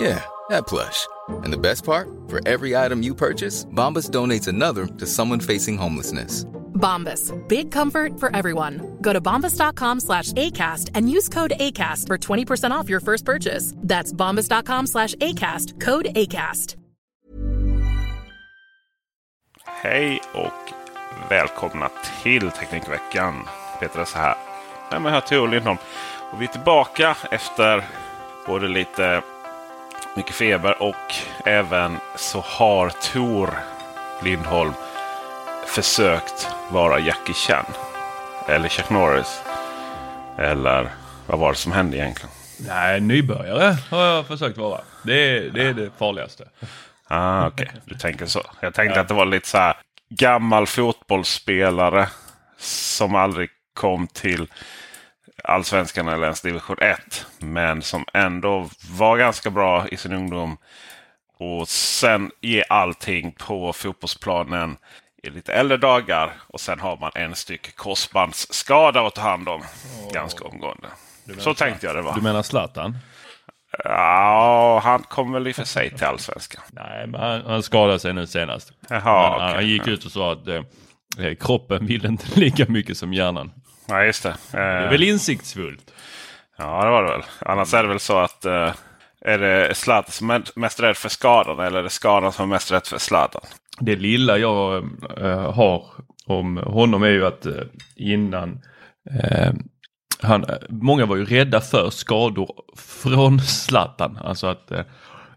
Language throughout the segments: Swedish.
Yeah, that plush. And the best part? For every item you purchase, Bombas donates another to someone facing homelessness. Bombas. Big comfort for everyone. Go to bombas.com slash ACAST and use code ACAST for 20% off your first purchase. That's bombas.com slash ACAST. Code ACAST. Hej och välkomna till Teknikveckan. Peter är här. Jag är här Tor Lindholm. Och vi är tillbaka efter både lite mycket feber och även så har Tor Lindholm försökt vara Jackie Chan. Eller Chuck Norris. Eller vad var det som hände egentligen? Nej, nybörjare har jag försökt vara. Det är det, är det farligaste. Ah, Okej, okay. du tänker så. Jag tänkte ja. att det var lite så här gammal fotbollsspelare som aldrig kom till allsvenskan eller ens division 1. Men som ändå var ganska bra i sin ungdom. Och sen ge allting på fotbollsplanen i lite äldre dagar. Och sen har man en styck korsbandsskada att ta hand om oh. ganska omgående. Så tänkte jag det var. Du menar Zlatan? Ja, han kom väl i och för sig till allsvenskan. Nej, men han, han skadade sig nu senast. Jaha, han, okay. han gick ut och sa att eh, kroppen vill inte lika mycket som hjärnan. Ja, just det. Eh, det är väl insiktsfullt? Ja, det var det väl. Annars är det väl så att eh, är det Zlatan som är mest rädd för skadan eller är det skadan som är mest rädd för Zlatan? Det lilla jag äh, har om honom är ju att äh, innan äh, han, många var ju rädda för skador från Zlatan. Alltså att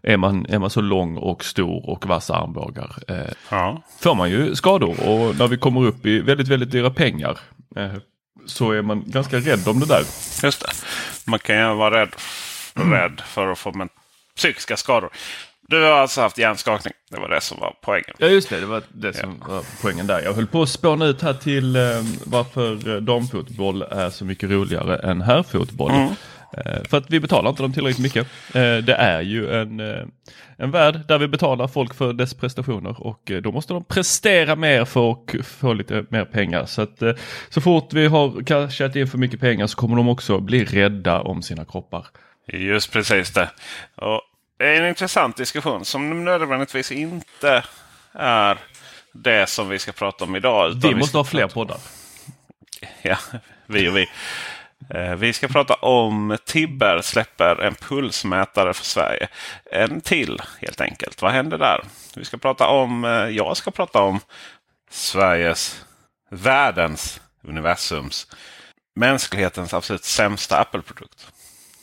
är man, är man så lång och stor och vassa armbågar ja. får man ju skador och när vi kommer upp i väldigt, väldigt dyra pengar så är man ganska rädd om det där. Just det. Man kan ju vara rädd, rädd för att få psykiska skador. Du har alltså haft hjärnskakning. Det var det som var poängen. Ja just det, det var det som ja. var poängen där. Jag höll på att spåna ut här till eh, varför damfotboll är så mycket roligare än herrfotboll. Mm. Eh, för att vi betalar inte dem tillräckligt mycket. Eh, det är ju en, eh, en värld där vi betalar folk för dess prestationer och då måste de prestera mer för att få lite mer pengar. Så att så fort vi har cashat in för mycket pengar så kommer de också bli rädda om sina kroppar. Just precis det. Och det är en intressant diskussion som nödvändigtvis inte är det som vi ska prata om idag. Vi måste vi ha fler poddar. Ja, vi och vi. Eh, vi ska prata om Tibber släpper en pulsmätare för Sverige. En till helt enkelt. Vad händer där? Vi ska prata om, eh, jag ska prata om Sveriges, världens, universums, mänsklighetens absolut sämsta Apple-produkt.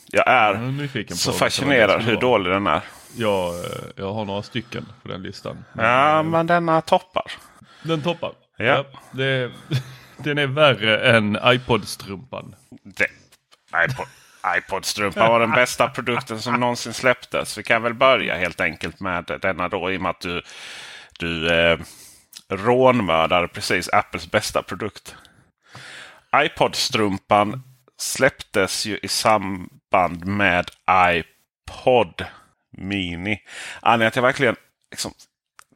Jag är jag så fascinerad hur dålig den är. Jag, eh, jag har några stycken på den listan. Ja, men denna toppar. Den toppar? Ja. ja det, den är värre än iPod-strumpan. iPod, iPod-strumpan var den bästa produkten som någonsin släpptes. Vi kan väl börja helt enkelt med denna då i och med att du, du eh, rånmördar precis Apples bästa produkt. iPod-strumpan släpptes ju i samband med iPod Mini. Anledningen till att jag verkligen liksom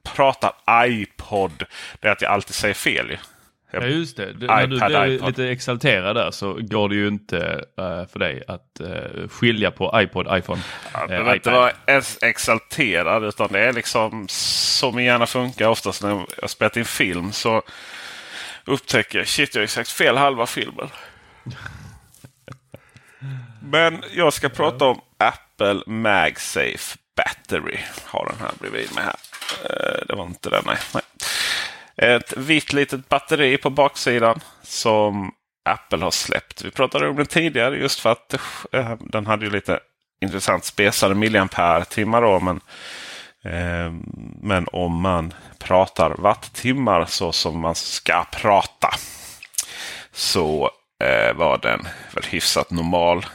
pratar iPod, det är att jag alltid säger fel. ju. Ja just det, det när du blir iPod. lite exalterad där så går det ju inte eh, för dig att eh, skilja på iPod, iPhone, Jag eh, behöver inte vara ens exalterad utan det är liksom som gärna funkar oftast när jag spelat in film så upptäcker jag shit jag har sagt fel halva filmen. Men jag ska prata om Apple MagSafe Battery. Har den här bredvid mig här. Det var inte den, nej. Ett vitt litet batteri på baksidan som Apple har släppt. Vi pratade om den tidigare just för att eh, den hade ju lite intressant spesade milliampere-timmar. Då, men, eh, men om man pratar wattimmar så som man ska prata så eh, var den väl hyfsat normal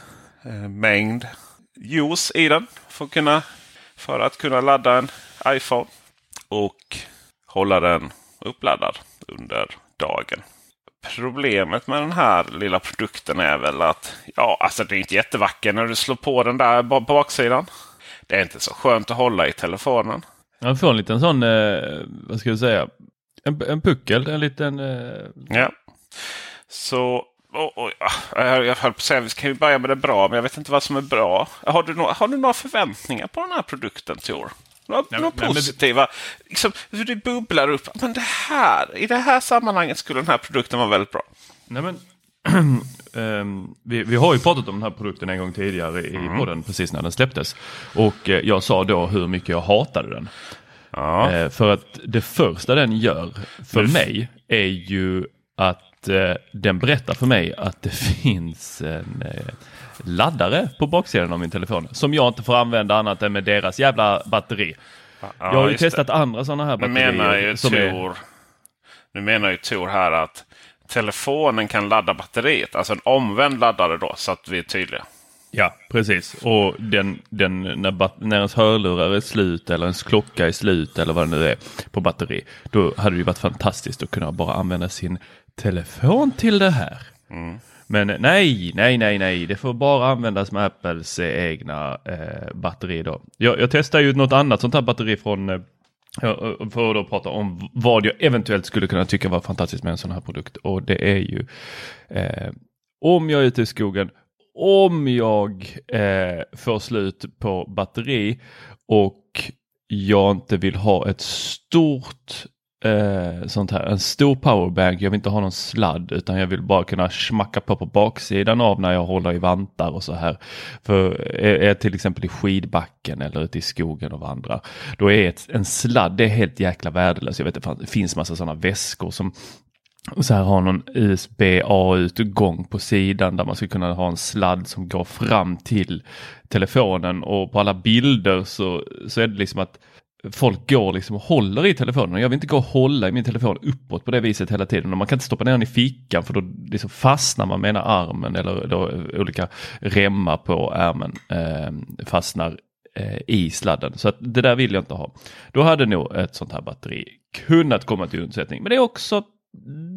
eh, mängd juice i den för att, kunna, för att kunna ladda en iPhone och hålla den uppladdad under dagen. Problemet med den här lilla produkten är väl att ja, alltså det är inte jättevacker när du slår på den där på baksidan. Det är inte så skönt att hålla i telefonen. Man får en liten sån, eh, vad ska jag säga, en, en puckel, en liten... Eh, Ja. Så och, ja, jag jag höll på att säga vi kan ju börja med det bra, men jag vet inte vad som är bra. Har du, no har du några förväntningar på den här produkten Tor? Några, Nej, några nej, men- positiva? Liksom, hur det bubblar upp. Men det här, i det här sammanhanget skulle den här produkten vara väldigt bra. nej men, ehm, vi, vi har ju pratat om den här produkten en gång tidigare i podden precis när den släpptes. Och eh, jag sa då hur mycket jag hatade den. Ja. Eh, för att det första den gör för mig är ju att eh, den berättar för mig att det finns en eh, laddare på baksidan av min telefon som jag inte får använda annat än med deras jävla batteri. jag har ju just det. testat andra sådana här Nu batterier. menar ju som är, Tor, nu menar ju Tor här att telefonen kan ladda batteriet. Alltså en omvänd laddare då, så att vi är tydliga. Ja, precis. Och den, den, när, när ens hörlurar är slut eller ens klocka är slut eller vad det nu är på batteri. Då hade det ju varit fantastiskt att kunna bara använda sin telefon till det här. Men nej, nej, nej, nej. Det får bara användas med Apples eh, egna eh, batteri då. Jag, jag testar ju något annat sånt här batteri från eh, Ja, För att då prata om vad jag eventuellt skulle kunna tycka var fantastiskt med en sån här produkt. Och det är ju eh, om jag är ute i skogen, om jag eh, får slut på batteri och jag inte vill ha ett stort eh, sånt här, en stor powerbank. Jag vill inte ha någon sladd utan jag vill bara kunna smacka på på baksidan av när jag håller i vantar och så här. För är är jag till exempel i skidbacken eller ute i skogen och vandrar. Då är ett, en sladd det är helt jäkla värdelös. Jag vet att det finns massa sådana väskor som och så här har någon USB-A-utgång på sidan där man ska kunna ha en sladd som går fram till telefonen och på alla bilder så, så är det liksom att folk går liksom och håller i telefonen. Jag vill inte gå och hålla i min telefon uppåt på det viset hela tiden. Och man kan inte stoppa ner den i fickan för då liksom fastnar man med ena armen eller då olika remmar på ärmen eh, fastnar eh, i sladden. Så det där vill jag inte ha. Då hade nog ett sånt här batteri kunnat komma till undsättning. Men det är också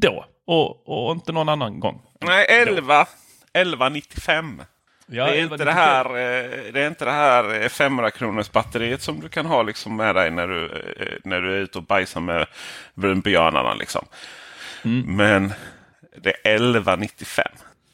då och, och inte någon annan gång. Nej, 11. 1195. Ja, det, är inte det, här, eh, det är inte det här eh, 500 kronors batteriet som du kan ha liksom med dig när du, eh, när du är ute och bajsar med brunbjörnarna. Liksom. Mm. Men det är 1195.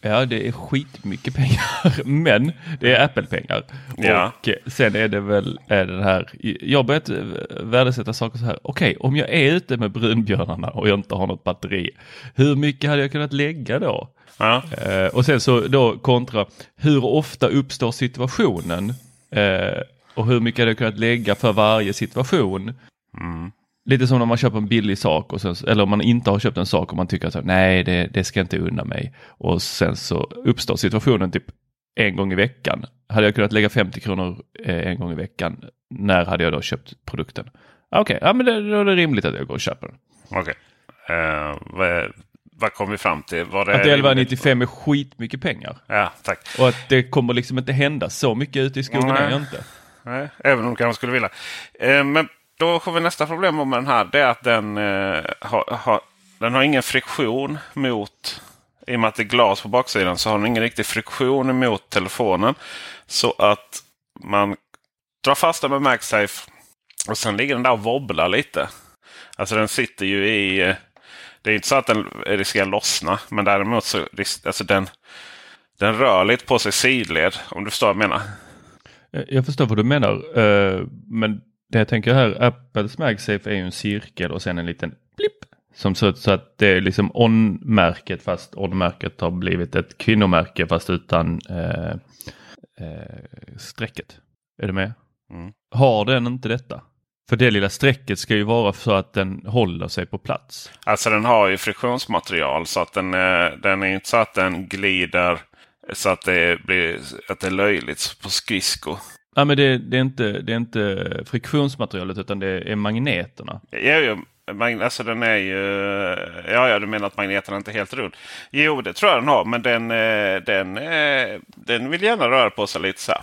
Ja, det är skitmycket pengar, men det är Apple-pengar. Ja. Och eh, sen är det väl är det här, jag har börjat eh, värdesätta saker så här. Okej, om jag är ute med brunbjörnarna och jag inte har något batteri, hur mycket hade jag kunnat lägga då? Ja. Eh, och sen så då kontra, hur ofta uppstår situationen? Eh, och hur mycket hade jag kunnat lägga för varje situation? Lite som när man köper en billig sak och sen, eller om man inte har köpt en sak och man tycker att nej det, det ska inte unna mig. Och sen så uppstår situationen typ en gång i veckan. Hade jag kunnat lägga 50 kronor eh, en gång i veckan, när hade jag då köpt produkten? Ah, Okej, ja, men det, då är det rimligt att jag går och köper den. Okej. Eh, vad, vad kom vi fram till? Var det Att rimligt? 1195 är skitmycket pengar. Ja, tack. Och att det kommer liksom inte hända så mycket ute i skogen Nej. är jag inte. Nej, även om du kanske skulle vilja. Eh, men då har vi nästa problem med den här. Det är att den, eh, har, har, den har ingen friktion mot... I och med att det är glas på baksidan så har den ingen riktig friktion mot telefonen. Så att man drar fast den med MagSafe Och sen ligger den där och wobblar lite. Alltså den sitter ju i... Eh, det är inte så att den riskerar lossna. Men däremot så alltså den, den rör lite på sig sidled. Om du förstår vad jag menar. Eh, jag förstår vad du menar. Eh, men det jag tänker här, Apples MagSafe är ju en cirkel och sen en liten blipp. Som ser ut så att det är liksom on-märket fast on-märket har blivit ett kvinnomärke fast utan eh, eh, strecket. Är du med? Mm. Har den inte detta? För det lilla strecket ska ju vara så att den håller sig på plats. Alltså den har ju friktionsmaterial så att den, eh, den är inte så att den glider så att det blir att det är löjligt på skridsko. Ja, men det, det, är inte, det är inte friktionsmaterialet utan det är magneterna. Ja, ja, mag- alltså den är ju... Ja, ja, du menar att magneten inte är helt rund. Jo, det tror jag den har. Men den, eh, den, eh, den vill gärna röra på sig lite så här.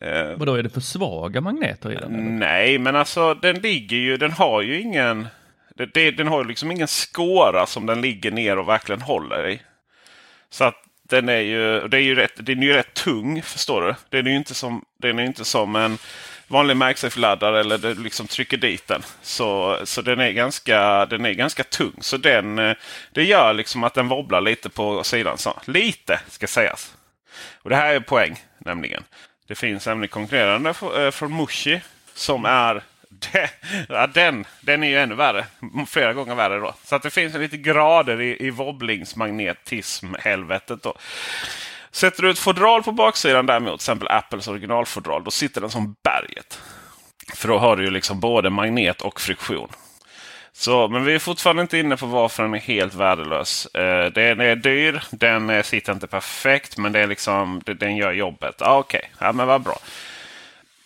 Eh, Vadå, är det för svaga magneter i den? eller? Nej, men alltså den ligger ju... Den har ju ingen... Det, det, den har ju liksom ingen skåra som den ligger ner och verkligen håller i. Så att den är ju, det är ju rätt, den är ju rätt tung, förstår du. Den är ju inte som, den är inte som en vanlig MagSafe-laddare eller du liksom trycker dit den. Så, så den, är ganska, den är ganska tung. Så den, eh, det gör liksom att den wobblar lite på sidan. Så, lite ska sägas. Och det här är poäng nämligen. Det finns även konkurrerande eh, från Mushi som är det, ja, den, den är ju ännu värre. Flera gånger värre då. Så att det finns lite grader i, i wobblingsmagnetism-helvetet. då. Sätter du ett fodral på baksidan däremot, till exempel Apples originalfodral, då sitter den som berget. För då har du ju liksom både magnet och friktion. Så, men vi är fortfarande inte inne på varför den är helt värdelös. Eh, den är dyr, den eh, sitter inte perfekt, men det är liksom, det, den gör jobbet. Ah, Okej, ja, men vad bra.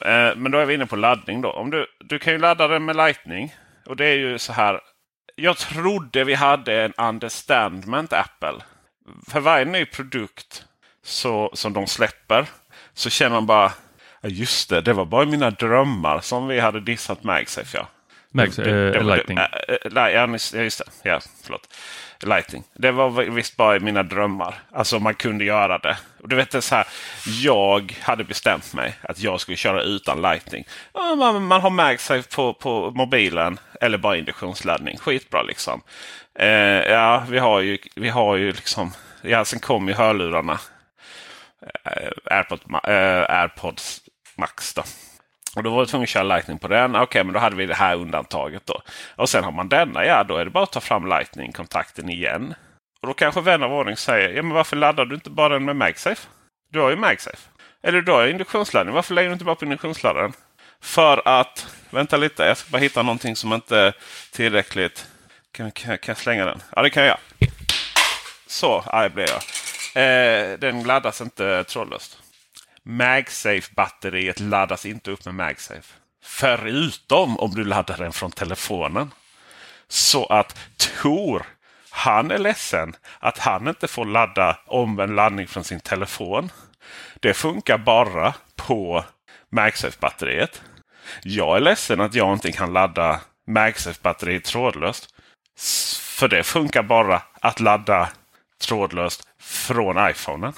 Eh, men då är vi inne på laddning. då. Om du, du kan ju ladda den med Lightning. Och det är ju så här. Jag trodde vi hade en understandment Apple. För varje ny produkt så, som de släpper så känner man bara "Ja, Just det, det var bara mina drömmar som vi hade dissat MagSafe. Ja. Magsafe, eh, Lightning. äh, ja, just det. Ja, förlåt. Lightning. Det var visst bara i mina drömmar. Alltså man kunde göra det. Och du vet det så här. Jag hade bestämt mig att jag skulle köra utan Lightning. Man, man har MagSafe på, på mobilen eller bara induktionsladdning. Skitbra liksom. Eh, ja, vi har ju, vi har ju liksom. Ja, sen kom ju hörlurarna. Eh, AirPod, eh, AirPods Max då. Och då var jag tvungen att köra Lightning på den. Okej, men då hade vi det här undantaget då. Och sen har man denna, ja då är det bara att ta fram Lightning-kontakten igen. Och då kanske vän av ordning säger, ja men varför laddar du inte bara den med MagSafe? Du har ju MagSafe. Eller du har ju induktionsladdning. Varför lägger du inte bara på induktionsladdaren? För att, vänta lite, jag ska bara hitta någonting som inte är tillräckligt. Kan, kan, kan jag slänga den? Ja, det kan jag. Så arg blev jag. Eh, den laddas inte trådlöst. MagSafe-batteriet laddas inte upp med MagSafe. Förutom om du laddar den från telefonen. Så att Tor, han är ledsen att han inte får ladda omvänd laddning från sin telefon. Det funkar bara på MagSafe-batteriet. Jag är ledsen att jag inte kan ladda MagSafe-batteriet trådlöst. För det funkar bara att ladda trådlöst från iPhonen.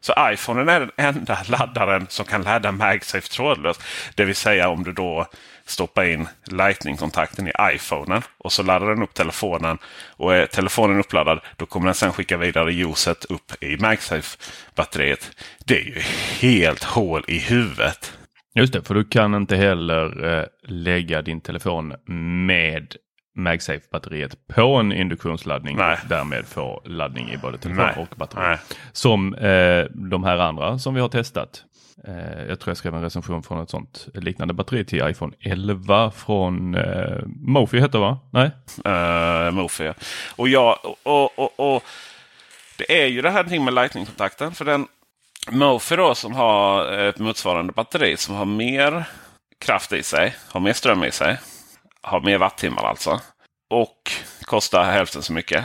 Så iPhonen är den enda laddaren som kan ladda MagSafe trådlöst. Det vill säga om du då stoppar in Lightning-kontakten i iPhonen och så laddar den upp telefonen. Och är telefonen uppladdad då kommer den sen skicka vidare ljuset upp i MagSafe-batteriet. Det är ju helt hål i huvudet. Just det, för du kan inte heller eh, lägga din telefon med MagSafe-batteriet på en induktionsladdning Nej. och därmed få laddning i både telefon Nej. och batteri. Nej. Som eh, de här andra som vi har testat. Eh, jag tror jag skrev en recension från ett sånt liknande batteri till iPhone 11 från eh, Mofi heter va? Nej? uh, Mofi. ja. Och, jag, och, och, och det är ju det här med Lightning-kontakten. För den Mofi då som har ett motsvarande batteri som har mer kraft i sig, har mer ström i sig, har mer wattimmar alltså. Och kostar hälften så mycket.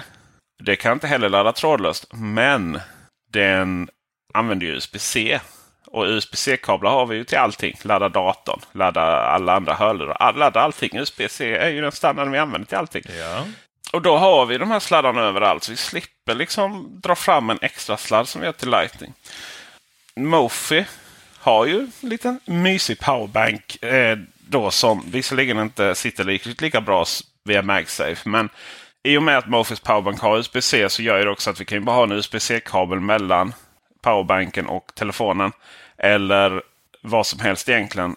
Det kan inte heller ladda trådlöst, men den använder USB-C. Och USB-C-kablar har vi ju till allting. Ladda datorn, ladda alla andra hörlurar, ladda allting. USB-C är ju den standarden vi använder till allting. Ja. Och då har vi de här sladdarna överallt. Så vi slipper liksom dra fram en extra sladd som vi har till Lightning. Mofi har ju en liten mysig powerbank. Eh, då som visserligen inte sitter riktigt lika bra via MagSafe. Men i och med att Mofis Powerbank har USB-C så gör det också att vi kan bara ha en USB-C-kabel mellan powerbanken och telefonen. Eller vad som helst egentligen.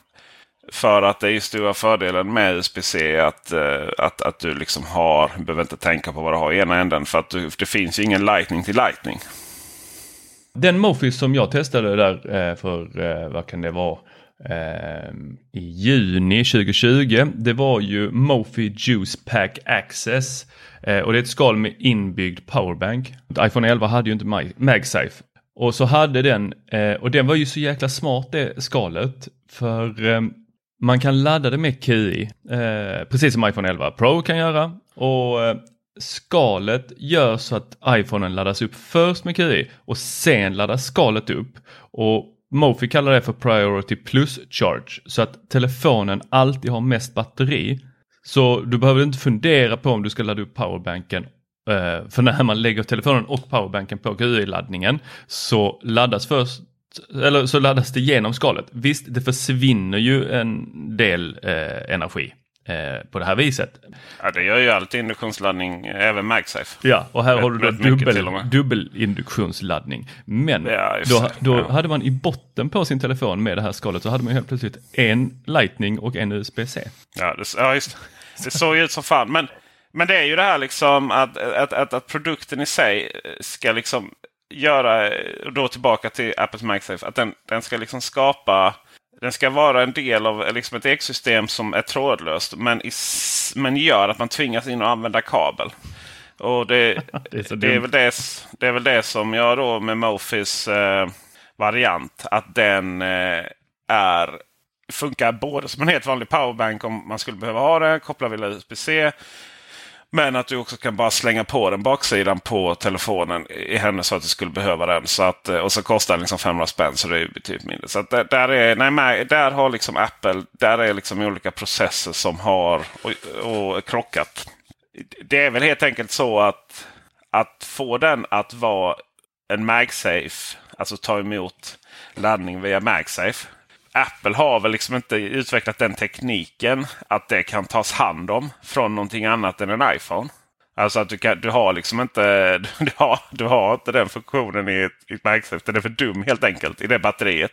För att det är ju stora fördelen med USB-C att, eh, att, att du liksom har, behöver inte tänka på vad du har i ena änden. För att du, det finns ju ingen Lightning till Lightning. Den Mofis som jag testade där eh, för, eh, vad kan det vara, Ehm, i juni 2020. Det var ju Mofi Juice Pack Access eh, och det är ett skal med inbyggd powerbank. iPhone 11 hade ju inte MagSafe och så hade den, eh, och den var ju så jäkla smart det skalet för ehm, man kan ladda det med QI, eh, precis som iPhone 11 Pro kan göra. Och eh, skalet gör så att iPhonen laddas upp först med QI och sen laddas skalet upp. Och Mofi kallar det för Priority Plus Charge så att telefonen alltid har mest batteri. Så du behöver inte fundera på om du ska ladda upp powerbanken eh, för när man lägger telefonen och powerbanken på GUI-laddningen så laddas först eller så laddas det genom skalet. Visst, det försvinner ju en del eh, energi eh, på det här viset. Ja, det gör ju alltid induktionsladdning, även MagSafe. Ja, och här rätt, har du då dubbel, dubbel induktionsladdning. Men ja, då, då ja. hade man i botten på sin telefon med det här skalet så hade man helt plötsligt en Lightning och en USB-C. Ja, det, ja just det. såg ut som fan. Men, men det är ju det här liksom att, att, att, att produkten i sig ska liksom göra, då tillbaka till Apples MagSafe, att den, den ska liksom skapa den ska vara en del av liksom ett ekosystem som är trådlöst men, i, men gör att man tvingas in och använda kabel. Och det, det, är, det är, väl det, det är väl det som jag då med Mofis eh, variant. Att den eh, är funkar både som en helt vanlig powerbank om man skulle behöva ha det. Koppla via USB-C. Men att du också kan bara slänga på den baksidan på telefonen i händelse att du skulle behöva den. Så att, eh, och så kostar den liksom 500 spänn så det är betydligt mindre. Så där, där, är, nej, där har liksom Apple där är liksom olika processer som har och, och krockat. Det är väl helt enkelt så att, att få den att vara en MagSafe, alltså ta emot laddning via MagSafe. Apple har väl liksom inte utvecklat den tekniken att det kan tas hand om från någonting annat än en iPhone. Alltså att du, kan, du har liksom inte du har, du har inte den funktionen i ett, i ett MagSafe. Den är för dum helt enkelt i det batteriet.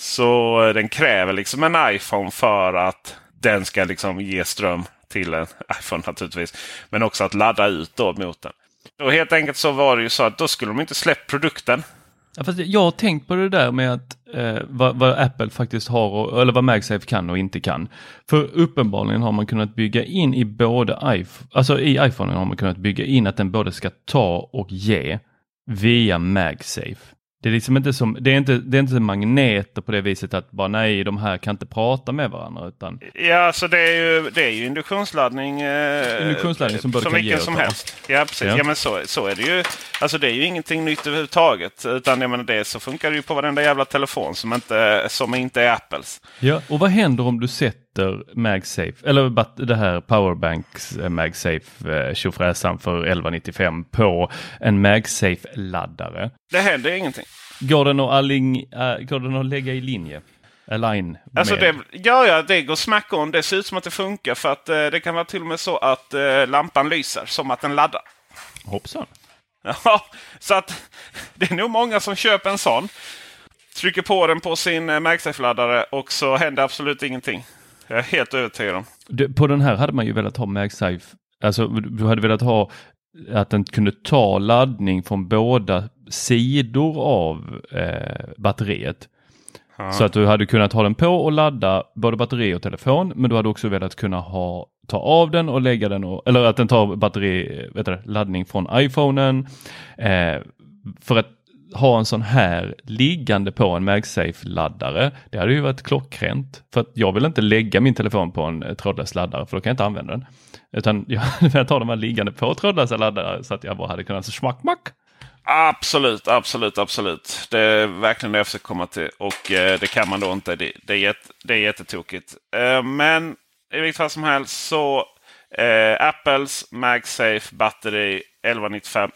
Så eh, den kräver liksom en iPhone för att den ska liksom ge ström till en iPhone naturligtvis. Men också att ladda ut då mot den. Och helt enkelt så var det ju så att då skulle de inte släppt produkten. Ja, fast jag har tänkt på det där med att eh, vad, vad, Apple faktiskt har, och, eller vad MagSafe kan och inte kan. För uppenbarligen har man kunnat bygga in i både iPhone, alltså i iPhone har man kunnat bygga in att den både ska ta och ge via MagSafe. Det är liksom inte som, det är inte, det är inte magneter på det viset att bara nej, de här kan inte prata med varandra. Utan... Ja, så det är ju, det är ju induktionsladdning. Eh, induktionsladdning som både som kan ge som helst. Ja, precis. Ja. ja. men så, så är det ju. Alltså det är ju ingenting nytt överhuvudtaget. Utan jag menar, det så funkar det ju på varenda jävla telefon som inte, som inte är Apples. Ja, och vad händer om du sätter MagSafe, eller det här Powerbanks eh, MagSafe eh, tjofräsan för 1195 på en MagSafe-laddare? Det händer ingenting. Går den att, alling, äh, går den att lägga i linje? Align alltså det, ja, ja, det går smack on. Det ser ut som att det funkar för att eh, det kan vara till och med så att eh, lampan lyser som att den laddar. Hoppsan. Ja, så att det är nog många som köper en sån. Trycker på den på sin MagSafe-laddare och så händer absolut ingenting. Jag är helt övertygad om. Du, på den här hade man ju velat ha MagSafe. Alltså du hade velat ha att den kunde ta laddning från båda sidor av eh, batteriet. Ja. Så att du hade kunnat ha den på och ladda både batteri och telefon. Men du hade också velat kunna ha, ta av den och lägga den, och, eller att den tar batteri, vet du, laddning från iPhonen. Eh, för att ha en sån här liggande på en MagSafe-laddare, det hade ju varit klockrent. För att jag vill inte lägga min telefon på en eh, trådlös laddare för då kan jag inte använda den. Utan jag jag tar de här liggande på trådlösa laddare så att jag bara hade kunnat smack mack Absolut, absolut, absolut. Det är verkligen det jag försöker komma till. Och eh, det kan man då inte. Det, det, är, jätt, det är jättetokigt. Eh, men i vilket fall som helst så eh, Apples MagSafe batteri 1195.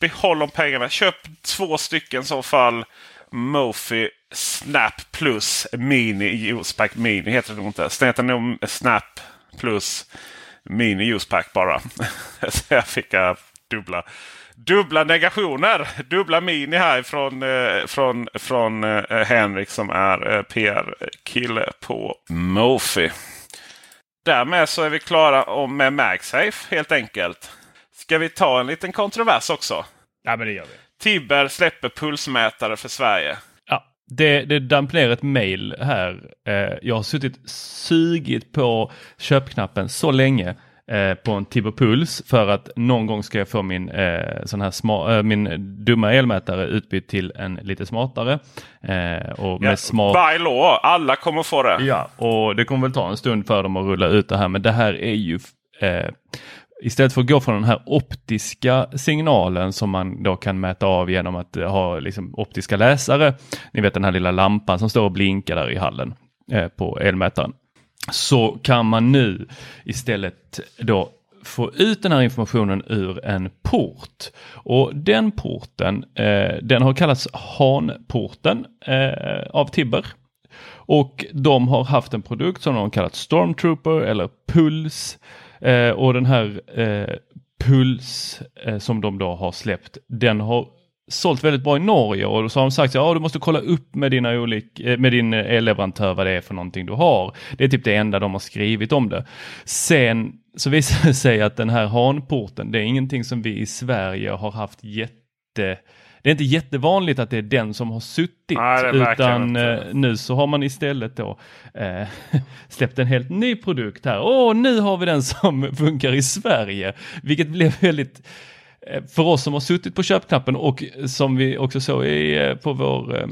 Behåll de pengarna. Köp två stycken i så fall. Mofi Snap Plus Mini Juicepack Mini heter det nog inte. Det heter nog Snap Plus Mini Juicepack bara. så jag fick äh, dubbla dubbla negationer. Dubbla mini här från, eh, från, från eh, Henrik som är eh, PR-kille på Mofi. Därmed så är vi klara med MagSafe helt enkelt. Ska vi ta en liten kontrovers också? Ja, men det gör vi. Tibber släpper pulsmätare för Sverige. Ja, det, det damp ner ett mail här. Jag har suttit sugit på köpknappen så länge eh, på en Tibber Puls för att någon gång ska jag få min, eh, sån här sma, eh, min dumma elmätare utbytt till en lite smartare. Eh, och med ja, smart... By law, alla kommer få det. Ja, och det kommer väl ta en stund för dem att rulla ut det här, men det här är ju eh, Istället för att gå från den här optiska signalen som man då kan mäta av genom att ha liksom optiska läsare. Ni vet den här lilla lampan som står och blinkar där i hallen eh, på elmätaren så kan man nu istället då få ut den här informationen ur en port. Och den porten, eh, den har kallats Hanporten eh, av Tibber. Och de har haft en produkt som de har kallat Stormtrooper eller Puls. Eh, och den här eh, Puls eh, som de då har släppt, den har sålt väldigt bra i Norge och så har de sagt att ja, du måste kolla upp med, dina olik, eh, med din eh, elleverantör vad det är för någonting du har. Det är typ det enda de har skrivit om det. Sen så visar det sig att den här hanporten, det är ingenting som vi i Sverige har haft jätte det är inte jättevanligt att det är den som har suttit Nej, utan eh, nu så har man istället då eh, släppt en helt ny produkt här. Åh, nu har vi den som funkar i Sverige, vilket blev väldigt Eh, för oss som har suttit på köpknappen och som vi också såg i, eh, på vår eh,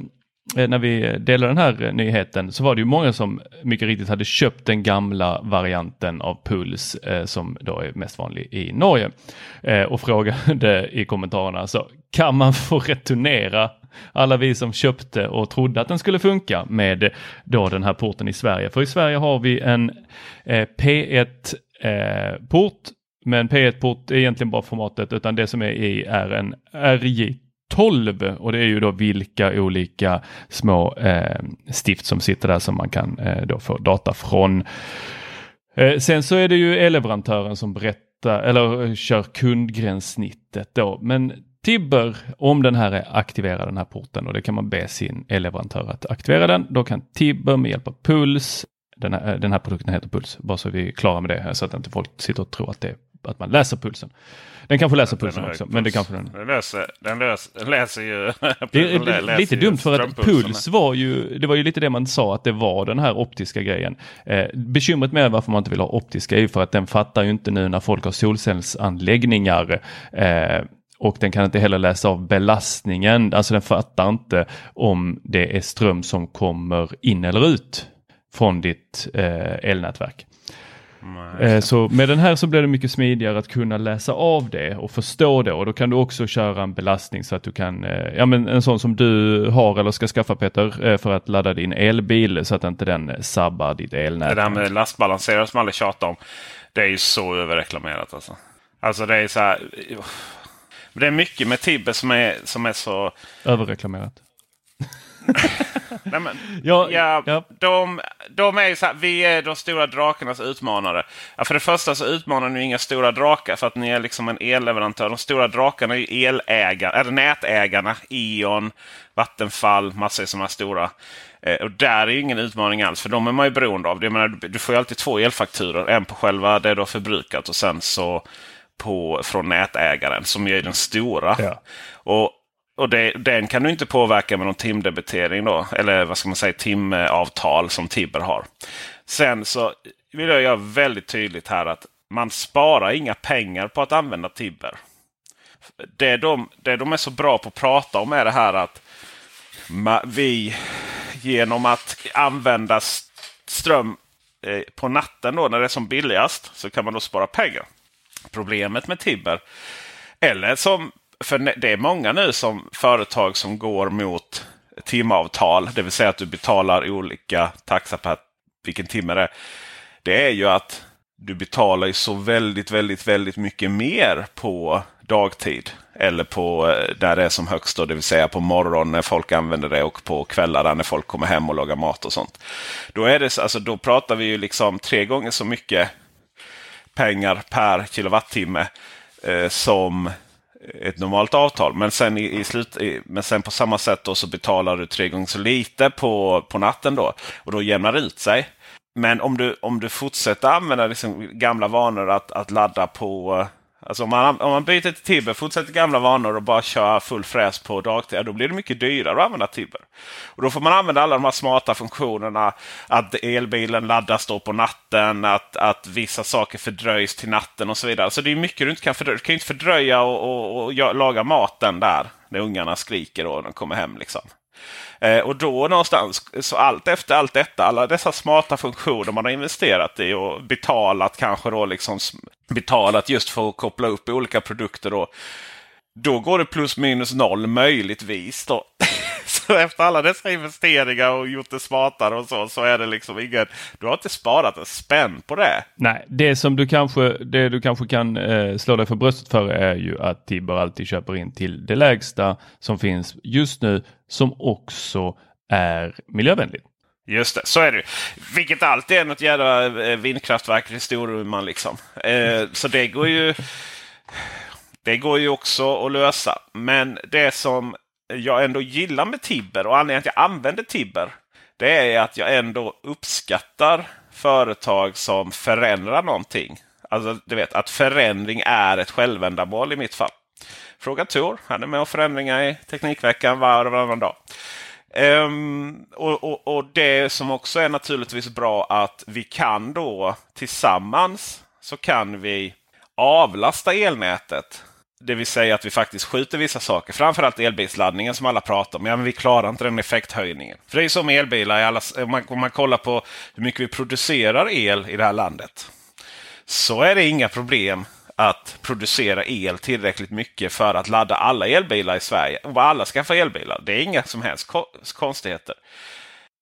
Eh, när vi delade den här eh, nyheten så var det ju många som mycket riktigt hade köpt den gamla varianten av Puls eh, som då är mest vanlig i Norge eh, och frågade i kommentarerna så kan man få returnera alla vi som köpte och trodde att den skulle funka med då den här porten i Sverige. För i Sverige har vi en eh, P1 eh, port men P1-port är egentligen bara formatet utan det som är i är en RJ. 12 och det är ju då vilka olika små eh, stift som sitter där som man kan eh, då få data från. Eh, sen så är det ju elleverantören som berättar eller eh, kör kundgränssnittet då. Men Tibber, om den här är aktiverad den här porten och det kan man be sin elleverantör att aktivera den. Då kan Tibber med hjälp av Puls, den här, eh, den här produkten heter Puls, bara så vi är klara med det här så att inte folk sitter och tror att det är att man läser pulsen. Den kanske läser Den pulsen har också, hög men det puls. kanske den... Den läser, den löser, den läser ju... Det är den lä- läser lite dumt för att puls var ju, det var ju lite det man sa att det var den här optiska grejen. Eh, bekymret med varför man inte vill ha optiska är ju för att den fattar ju inte nu när folk har solcellsanläggningar eh, och den kan inte heller läsa av belastningen, alltså den fattar inte om det är ström som kommer in eller ut från ditt eh, elnätverk. Eh, Så med den här så blir det mycket smidigare att kunna läsa av det och förstå det och då kan du också köra en belastning så att du kan, eh, ja men en sån som du har eller ska skaffa Peter eh, för att ladda din elbil så att inte den sabbar ditt elnät. Det där med lastbalanserare som alla tjatar om. Det är ju så överreklamerat alltså. Alltså det är så här. Det är mycket med Tibber som är, som är så... Överreklamerat. Nej, men, Ja, ja, ja. De, de är ju så här, vi är de stora drakarnas utmanare. Ja, för det första så utmanar ni inga stora drakar för att ni är liksom en elleverantör. De stora drakarna är ju elägare, eller nätägarna. E.ON, Vattenfall, massor sådana stora. Eh, och där är ju ingen utmaning alls, för de är man ju beroende av. Jag menar, du, du får ju alltid två elfakturor. En på själva det du har förbrukat och sen så på, från nätägaren som ju är den stora. Ja. Och och det, den kan du inte påverka med någon timdebitering då. Eller vad ska man säga, timavtal som Tibber har. Sen så vill jag göra väldigt tydligt här att man sparar inga pengar på att använda Tibber. Det de, det de är så bra på att prata om är det här att vi genom att använda ström eh, på natten då när det är som billigast så kan man då spara pengar. Problemet med Tibber eller som, för det är många nu som företag som går mot timavtal. Det vill säga att du betalar olika taxa per vilken timme det är. Det är ju att du betalar ju så väldigt, väldigt, väldigt mycket mer på dagtid. Eller på eh, där det är som högst, då, det vill säga på morgonen när folk använder det och på kvällarna när folk kommer hem och lagar mat och sånt. Då, är det, alltså, då pratar vi ju liksom tre gånger så mycket pengar per kilowattimme eh, som ett normalt avtal. Men sen, i, i slut, i, men sen på samma sätt då så betalar du tre gånger så lite på, på natten då. Och då jämnar det ut sig. Men om du, om du fortsätter använda liksom gamla vanor att, att ladda på... Alltså om man, om man byter till Tibber, fortsätter gamla vanor och bara kör full fräs på dagtid, då blir det mycket dyrare att använda Tibber. Och då får man använda alla de här smarta funktionerna. Att elbilen laddas då på natten, att, att vissa saker fördröjs till natten och så vidare. Så det är mycket du inte kan fördröja. Du kan ju inte fördröja och, och, och laga maten där när ungarna skriker och de kommer hem. liksom. Eh, och då någonstans, så allt efter allt detta, alla dessa smarta funktioner man har investerat i och betalat kanske då liksom betalat just för att koppla upp olika produkter då. Då går det plus minus noll möjligtvis då. så efter alla dessa investeringar och gjort det smartare och så, så är det liksom ingen... Du har inte sparat en spänn på det. Nej, det som du kanske, det du kanske kan eh, slå dig för bröstet för är ju att Tibber alltid köper in till det lägsta som finns just nu som också är miljövänligt. Just det, så är det ju. Vilket alltid är något jävla eh, vindkraftverk i Storuman liksom. Eh, så det går ju... Det går ju också att lösa. Men det som jag ändå gillar med Tibber och anledningen till att jag använder Tibber. Det är att jag ändå uppskattar företag som förändrar någonting. Alltså du vet att förändring är ett självändamål i mitt fall. Fråga Tor. Han är med och förändringar i Teknikveckan var och varannan dag. Um, och, och, och det som också är naturligtvis bra att vi kan då tillsammans så kan vi avlasta elnätet. Det vill säga att vi faktiskt skjuter vissa saker. Framförallt elbilsladdningen som alla pratar om. Ja, men vi klarar inte den effekthöjningen. För det är ju så med elbilar. Alla, om, man, om man kollar på hur mycket vi producerar el i det här landet. Så är det inga problem att producera el tillräckligt mycket för att ladda alla elbilar i Sverige. Och alla skaffar elbilar. Det är inga som helst konstigheter.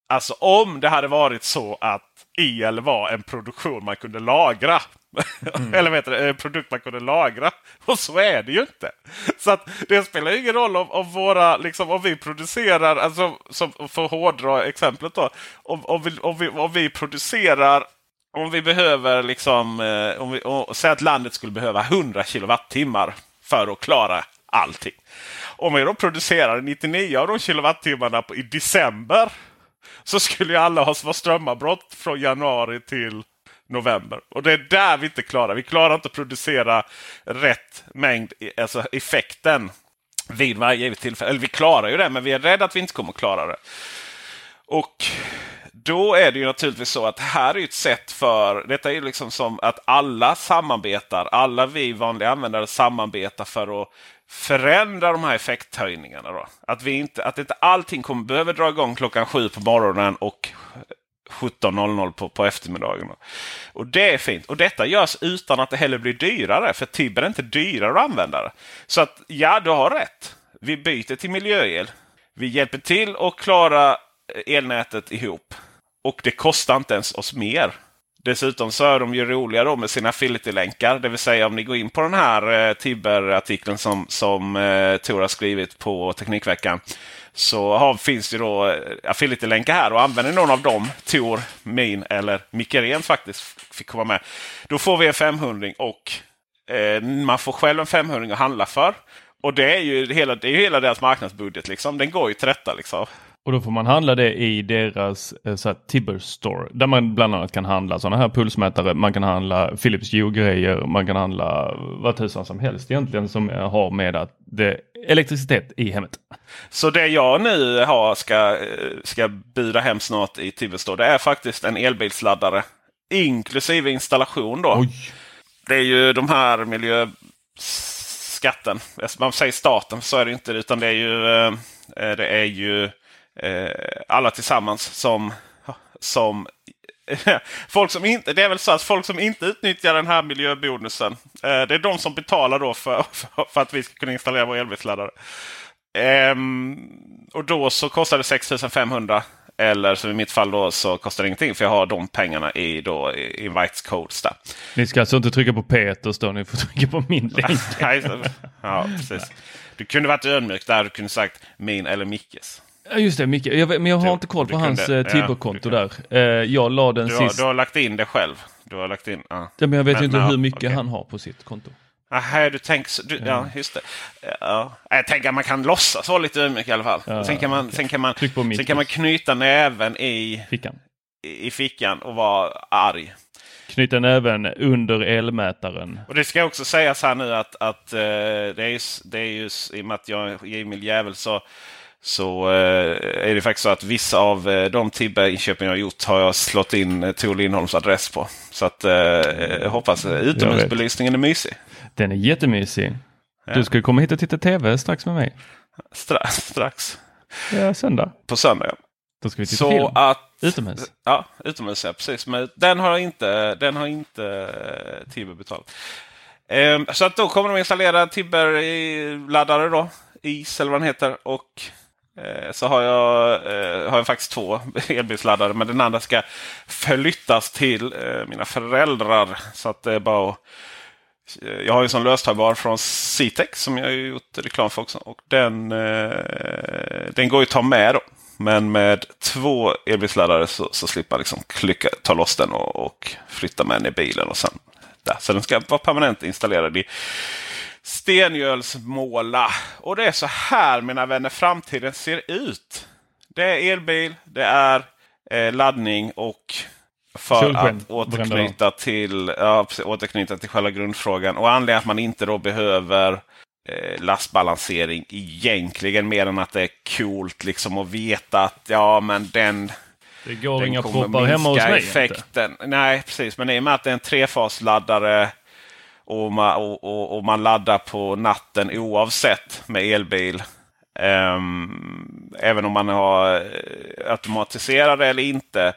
Alltså om det hade varit så att el var en produktion man kunde lagra. Eller vad heter det? En produkt man kunde lagra. Och så är det ju inte. Så att det spelar ju ingen roll om, om våra, liksom, om vi producerar, alltså som, för att hårdra exemplet då. Om, om, vi, om, vi, om vi producerar om vi behöver liksom, eh, om vi, säg att landet skulle behöva 100 kilowattimmar för att klara allting. Om vi då producerar 99 av de kilowattimmarna i december så skulle ju alla ha strömavbrott från januari till november. Och det är där vi inte klarar. Vi klarar inte att producera rätt mängd, alltså effekten vid varje givet tillfälle. Eller vi klarar ju det, men vi är rädda att vi inte kommer att klara det. Och då är det ju naturligtvis så att här är ett sätt för... Detta är ju liksom som att alla samarbetar. Alla vi vanliga användare samarbetar för att förändra de här effekthöjningarna. Då. Att, vi inte, att inte allting kommer behöva dra igång klockan sju på morgonen och 17.00 på, på eftermiddagen. Och det är fint. Och detta görs utan att det heller blir dyrare. För Tibber är inte dyrare att använda det. Så att ja, du har rätt. Vi byter till miljöel. Vi hjälper till att klara elnätet ihop. Och det kostar inte ens oss mer. Dessutom så är de ju roliga då med sina affiliate-länkar. Det vill säga om ni går in på den här eh, Tibber-artikeln som, som eh, Tor har skrivit på Teknikveckan. Så har, finns det då affiliate-länkar här och använder någon av dem, Tor, min eller Micke Ren faktiskt fick komma med. Då får vi en 500 och eh, man får själv en 500 att handla för. Och det är ju hela, det är hela deras marknadsbudget. Liksom. Den går ju till detta. Liksom. Och då får man handla det i deras eh, så Tibber Store där man bland annat kan handla sådana här pulsmätare. Man kan handla Philips Hue-grejer. Man kan handla vad tusan som helst egentligen som har med att det elektricitet i hemmet. Så det jag nu har ska, ska buda hem snart i Tibber Store det är faktiskt en elbilsladdare inklusive installation. då. Oj. Det är ju de här miljöskatten. Man säger staten, så är det inte. Utan det är ju, eh, det är ju eh, alla tillsammans som, som folk som inte, det är väl så att folk som inte utnyttjar den här miljöbonusen. Eh, det är de som betalar då för, för, att vi ska kunna installera vår elbilsladdare. Eh, och då så kostar det 6500 eller som i mitt fall då så kostar det ingenting för jag har de pengarna i då invites codes där. Ni ska alltså inte trycka på Peters då, ni får trycka på min länk. ja, precis. Du kunde varit ödmjuk där, du kunde sagt min eller Mickes. Ja just det, Micke. Jag, men jag har du, inte koll på hans kunde, eh, Tibber-konto ja, där. Eh, jag la den du sist. du har lagt in det själv. Du har lagt in, ja. ja men jag vet men, inte hur mycket okay. han har på sitt konto. Aha, du tänker du, ja, just det. Ja. Jag tänker att man kan låtsas vara lite ödmjuk i alla fall. Ja, sen, kan man, okay. sen, kan man, sen kan man knyta näven i fickan. I, i fickan och vara arg. Knyta näven under elmätaren. Och det ska också sägas här nu att, att uh, det, är, det är ju i och med att jag är Emil Jävel så så eh, är det faktiskt så att vissa av eh, de Tibbe-inköpen jag har gjort har jag slått in eh, Tor Lindholms adress på. Så att jag hoppas utomhusbelysningen är mysig. Den är jättemysig. Ja. Du ska komma hit och titta tv strax med mig. Stra strax. Ja, söndag. På söndag ja. Då ska vi titta så film. Att, utomhus? Ja, utomhus ja, precis. Men den har inte, den har inte Tibber betalat. Eh, så att då kommer de installera Tibber-laddare då. IS eller vad den heter. Och Eh, så har jag, eh, har jag faktiskt två elbilsladdare. Men den andra ska flyttas till eh, mina föräldrar. Så att det är bara att, Jag har en sån löstagbar från Citex som jag har gjort reklam för också. Och den, den går ju att ta med då. Men med två elbilsladdare så, så slipper man liksom klicka, ta loss den och, och flytta med den i bilen. och sen där. Så den ska vara permanent installerad i Stengölsmåla. Och det är så här mina vänner framtiden ser ut. Det är elbil, det är eh, laddning och för Solsken. att återknyta till, ja, återknyta till själva grundfrågan. Och anledningen att man inte då behöver eh, lastbalansering egentligen mer än att det är coolt liksom att veta att ja men den det går den inga proppar hemma hos mig effekten. Inte. Nej precis, men i och med att det är en trefasladdare och man, och, och, och man laddar på natten oavsett med elbil. Um, även om man har eh, automatiserade eller inte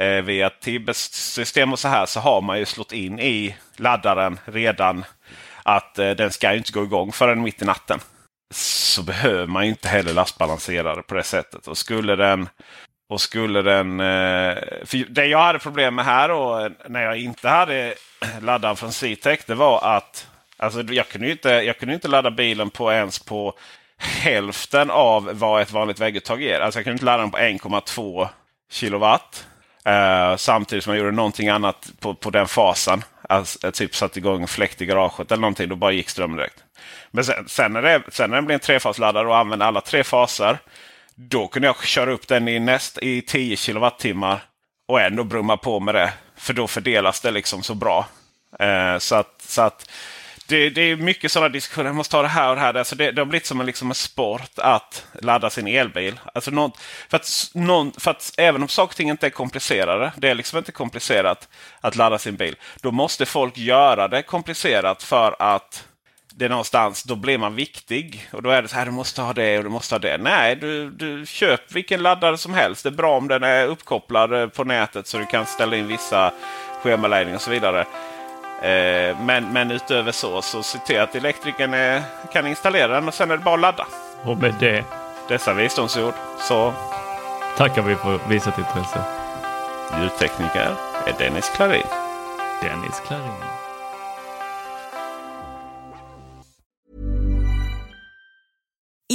uh, via Tibes system och så här så har man ju slått in i laddaren redan att uh, den ska inte gå igång förrän mitt i natten. Så behöver man inte heller lastbalansera det på det sättet. Och skulle den och skulle den... För det jag hade problem med här då när jag inte hade laddaren från C-Tech det var att alltså, jag, kunde inte, jag kunde inte ladda bilen på ens på hälften av vad ett vanligt vägguttag ger. Alltså jag kunde inte ladda den på 1,2 kilowatt. Uh, samtidigt som jag gjorde någonting annat på, på den fasen. Alltså, typ satte igång fläkt i garaget eller någonting. Då bara gick strömmen direkt. Men sen, sen, när det, sen när det blev en trefasladdare och använde alla tre faser. Då kunde jag köra upp den i, näst, i 10 kilowattimmar och ändå brumma på med det. För då fördelas det liksom så bra. Eh, så att, så att det, det är mycket sådana diskussioner. Jag måste ta det här och det här. Alltså det, det har blivit som en, liksom en sport att ladda sin elbil. Alltså någon, för, att, någon, för att även om saker och ting inte är komplicerade. Det är liksom inte komplicerat att ladda sin bil. Då måste folk göra det komplicerat för att det är någonstans, då blir man viktig. Och då är det så här, du måste ha det och du måste ha det. Nej, du, du köp vilken laddare som helst. Det är bra om den är uppkopplad på nätet så du kan ställa in vissa schemaläggningar och så vidare. Eh, men, men utöver så, så se till att elektrikern är, kan installera den och sen är det bara att ladda. Och med det. Dessa visdomsord så tackar vi för visat intresse. Ljudtekniker är Dennis Klarin. Dennis Klarin.